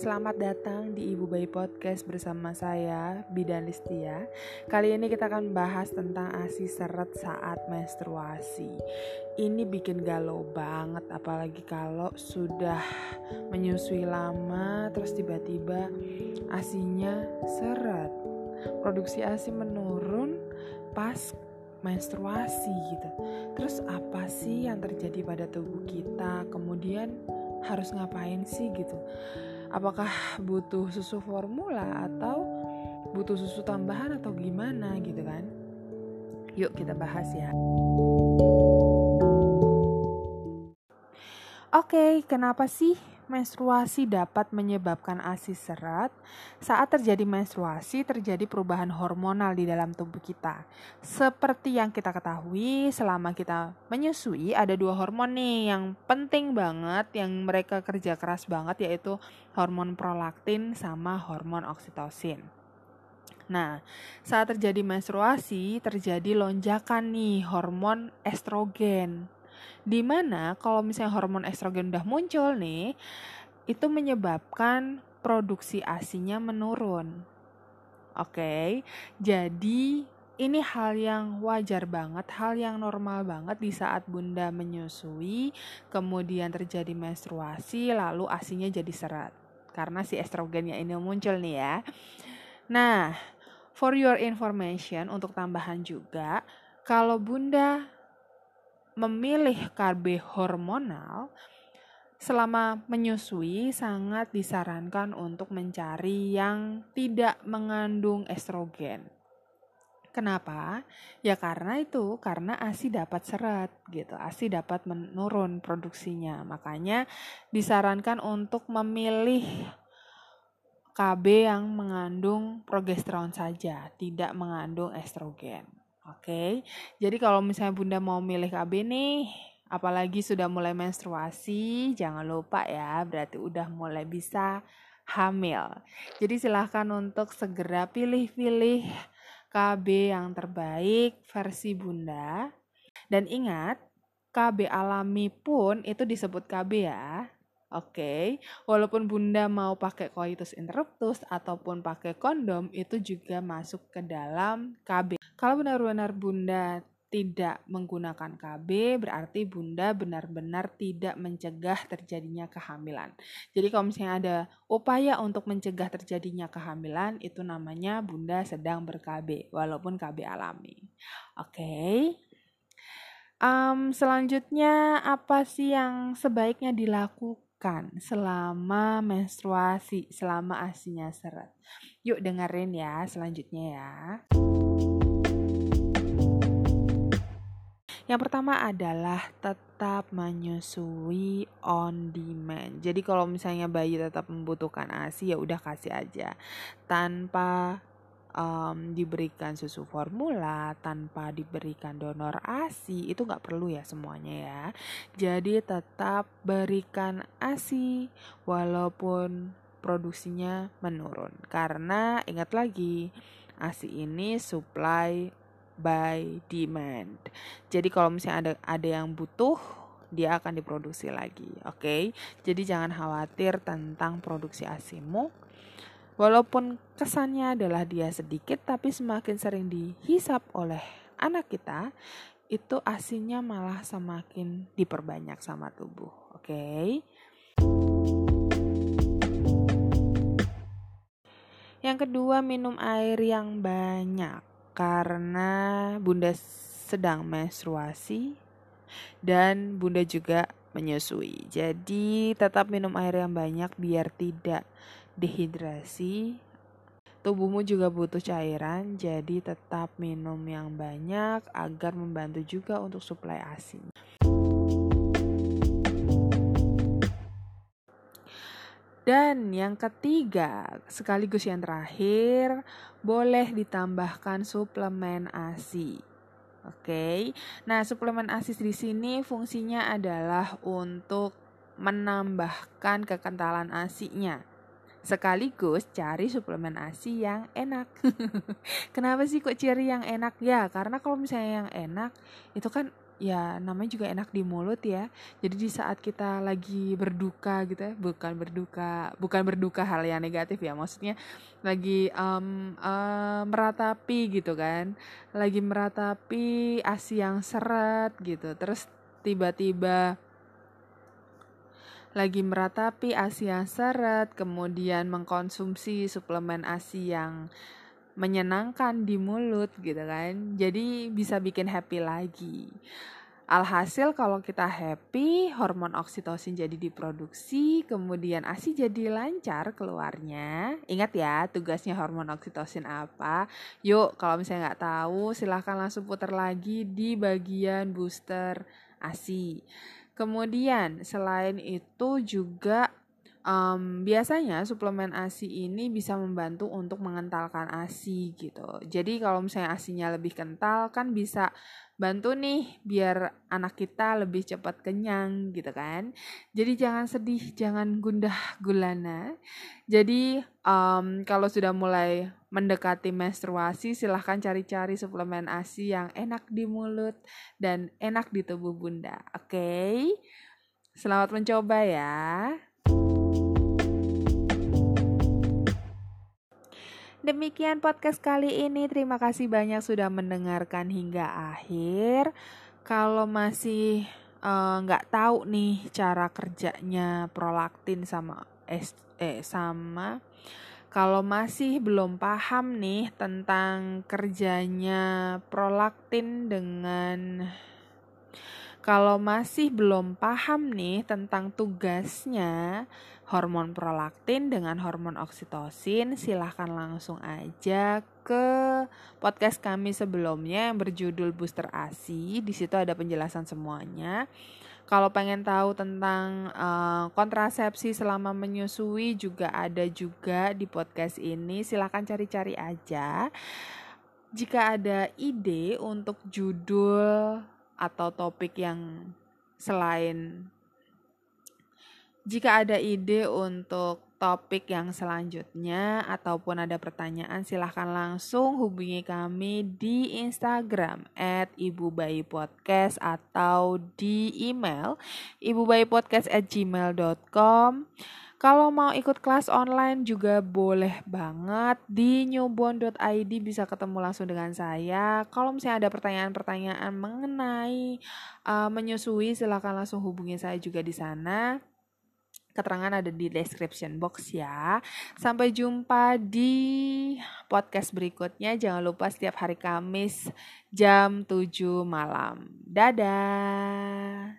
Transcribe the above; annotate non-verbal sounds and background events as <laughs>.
selamat datang di Ibu Bayi Podcast bersama saya, Bidan Listia. Kali ini kita akan bahas tentang ASI seret saat menstruasi. Ini bikin galau banget, apalagi kalau sudah menyusui lama, terus tiba-tiba ASINya seret. Produksi ASI menurun pas menstruasi gitu. Terus apa sih yang terjadi pada tubuh kita? Kemudian harus ngapain sih gitu apakah butuh susu formula atau butuh susu tambahan atau gimana gitu kan? Yuk kita bahas ya. Oke, kenapa sih menstruasi dapat menyebabkan ASI serat. Saat terjadi menstruasi, terjadi perubahan hormonal di dalam tubuh kita. Seperti yang kita ketahui, selama kita menyusui, ada dua hormon nih yang penting banget, yang mereka kerja keras banget, yaitu hormon prolaktin sama hormon oksitosin. Nah, saat terjadi menstruasi, terjadi lonjakan nih hormon estrogen Di mana kalau misalnya hormon estrogen udah muncul nih, itu menyebabkan produksi asinya menurun. Oke, jadi ini hal yang wajar banget, hal yang normal banget di saat bunda menyusui, kemudian terjadi menstruasi, lalu asinya jadi serat. Karena si estrogennya ini muncul nih ya. Nah, for your information, untuk tambahan juga, kalau bunda memilih KB hormonal selama menyusui sangat disarankan untuk mencari yang tidak mengandung estrogen. Kenapa? Ya karena itu, karena ASI dapat seret gitu. ASI dapat menurun produksinya. Makanya disarankan untuk memilih KB yang mengandung progesteron saja, tidak mengandung estrogen. Oke, jadi kalau misalnya Bunda mau milih KB nih, apalagi sudah mulai menstruasi, jangan lupa ya, berarti udah mulai bisa hamil. Jadi silahkan untuk segera pilih-pilih KB yang terbaik versi Bunda. Dan ingat, KB alami pun itu disebut KB ya. Oke, walaupun Bunda mau pakai coitus interruptus ataupun pakai kondom itu juga masuk ke dalam KB. Kalau benar-benar Bunda tidak menggunakan KB berarti Bunda benar-benar tidak mencegah terjadinya kehamilan. Jadi kalau misalnya ada upaya untuk mencegah terjadinya kehamilan itu namanya Bunda sedang ber-KB walaupun KB alami. Oke. Okay. Um, selanjutnya apa sih yang sebaiknya dilakukan? lakukan selama menstruasi, selama asinya seret. Yuk dengerin ya selanjutnya ya. Yang pertama adalah tetap menyusui on demand. Jadi kalau misalnya bayi tetap membutuhkan ASI ya udah kasih aja tanpa um, diberikan susu formula tanpa diberikan donor ASI itu nggak perlu ya semuanya ya. Jadi tetap berikan ASI walaupun produksinya menurun karena ingat lagi ASI ini supply by demand. Jadi kalau misalnya ada ada yang butuh dia akan diproduksi lagi. Oke. Okay? Jadi jangan khawatir tentang produksi ASIMU Walaupun kesannya adalah dia sedikit, tapi semakin sering dihisap oleh anak kita, itu asinya malah semakin diperbanyak sama tubuh. Oke. Okay? Yang kedua, minum air yang banyak karena Bunda sedang menstruasi dan Bunda juga menyusui. Jadi, tetap minum air yang banyak biar tidak dehidrasi, tubuhmu juga butuh cairan, jadi tetap minum yang banyak agar membantu juga untuk suplai ASI. Dan yang ketiga, sekaligus yang terakhir, boleh ditambahkan suplemen ASI. Oke. Okay. Nah, suplemen ASI di sini fungsinya adalah untuk menambahkan kekentalan ASI-nya sekaligus cari suplemen ASI yang enak. <laughs> Kenapa sih kok cari yang enak ya? Karena kalau misalnya yang enak itu kan ya namanya juga enak di mulut ya. Jadi di saat kita lagi berduka gitu ya, bukan berduka, bukan berduka hal yang negatif ya, maksudnya lagi um, uh, meratapi gitu kan, lagi meratapi asi yang seret gitu, terus tiba-tiba lagi meratapi ASI yang seret, kemudian mengkonsumsi suplemen ASI yang menyenangkan di mulut gitu kan. Jadi bisa bikin happy lagi. Alhasil kalau kita happy, hormon oksitosin jadi diproduksi, kemudian ASI jadi lancar keluarnya. Ingat ya, tugasnya hormon oksitosin apa? Yuk, kalau misalnya nggak tahu, silahkan langsung putar lagi di bagian booster ASI. Kemudian selain itu juga um, biasanya suplemen ASI ini bisa membantu untuk mengentalkan ASI gitu. Jadi kalau misalnya ASInya lebih kental kan bisa bantu nih biar anak kita lebih cepat kenyang gitu kan. Jadi jangan sedih, jangan gundah gulana. Jadi um, kalau sudah mulai mendekati menstruasi silahkan cari-cari suplemen ASI yang enak di mulut dan enak di tubuh bunda. Oke, okay? selamat mencoba ya. Demikian podcast kali ini. Terima kasih banyak sudah mendengarkan hingga akhir. Kalau masih eh, nggak uh, tahu nih cara kerjanya prolaktin sama es eh sama kalau masih belum paham nih tentang kerjanya prolaktin dengan kalau masih belum paham nih tentang tugasnya hormon prolaktin dengan hormon oksitosin, silahkan langsung aja ke podcast kami sebelumnya yang berjudul Booster ASI. Di situ ada penjelasan semuanya. Kalau pengen tahu tentang uh, kontrasepsi selama menyusui juga ada juga di podcast ini. Silahkan cari-cari aja. Jika ada ide untuk judul atau topik yang selain jika ada ide untuk topik yang selanjutnya ataupun ada pertanyaan silahkan langsung hubungi kami di Instagram at Ibu atau di email ibubayipodcast kalau mau ikut kelas online juga boleh banget di newborn.id bisa ketemu langsung dengan saya. Kalau misalnya ada pertanyaan-pertanyaan mengenai uh, menyusui silahkan langsung hubungi saya juga di sana. Keterangan ada di description box ya. Sampai jumpa di podcast berikutnya. Jangan lupa setiap hari Kamis jam 7 malam. Dadah.